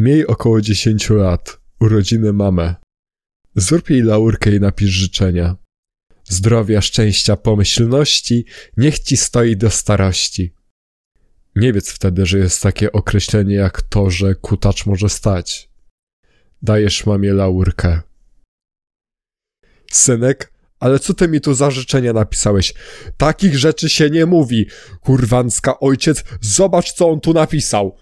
Miej około 10 lat. Urodziny mamę. Zrób jej laurkę i napisz życzenia. Zdrowia, szczęścia, pomyślności, niech ci stoi do starości. Nie wiedz wtedy, że jest takie określenie jak to, że kutacz może stać. Dajesz mamie laurkę. Synek, ale co ty mi tu za życzenia napisałeś? Takich rzeczy się nie mówi. Kurwanska ojciec, zobacz co on tu napisał.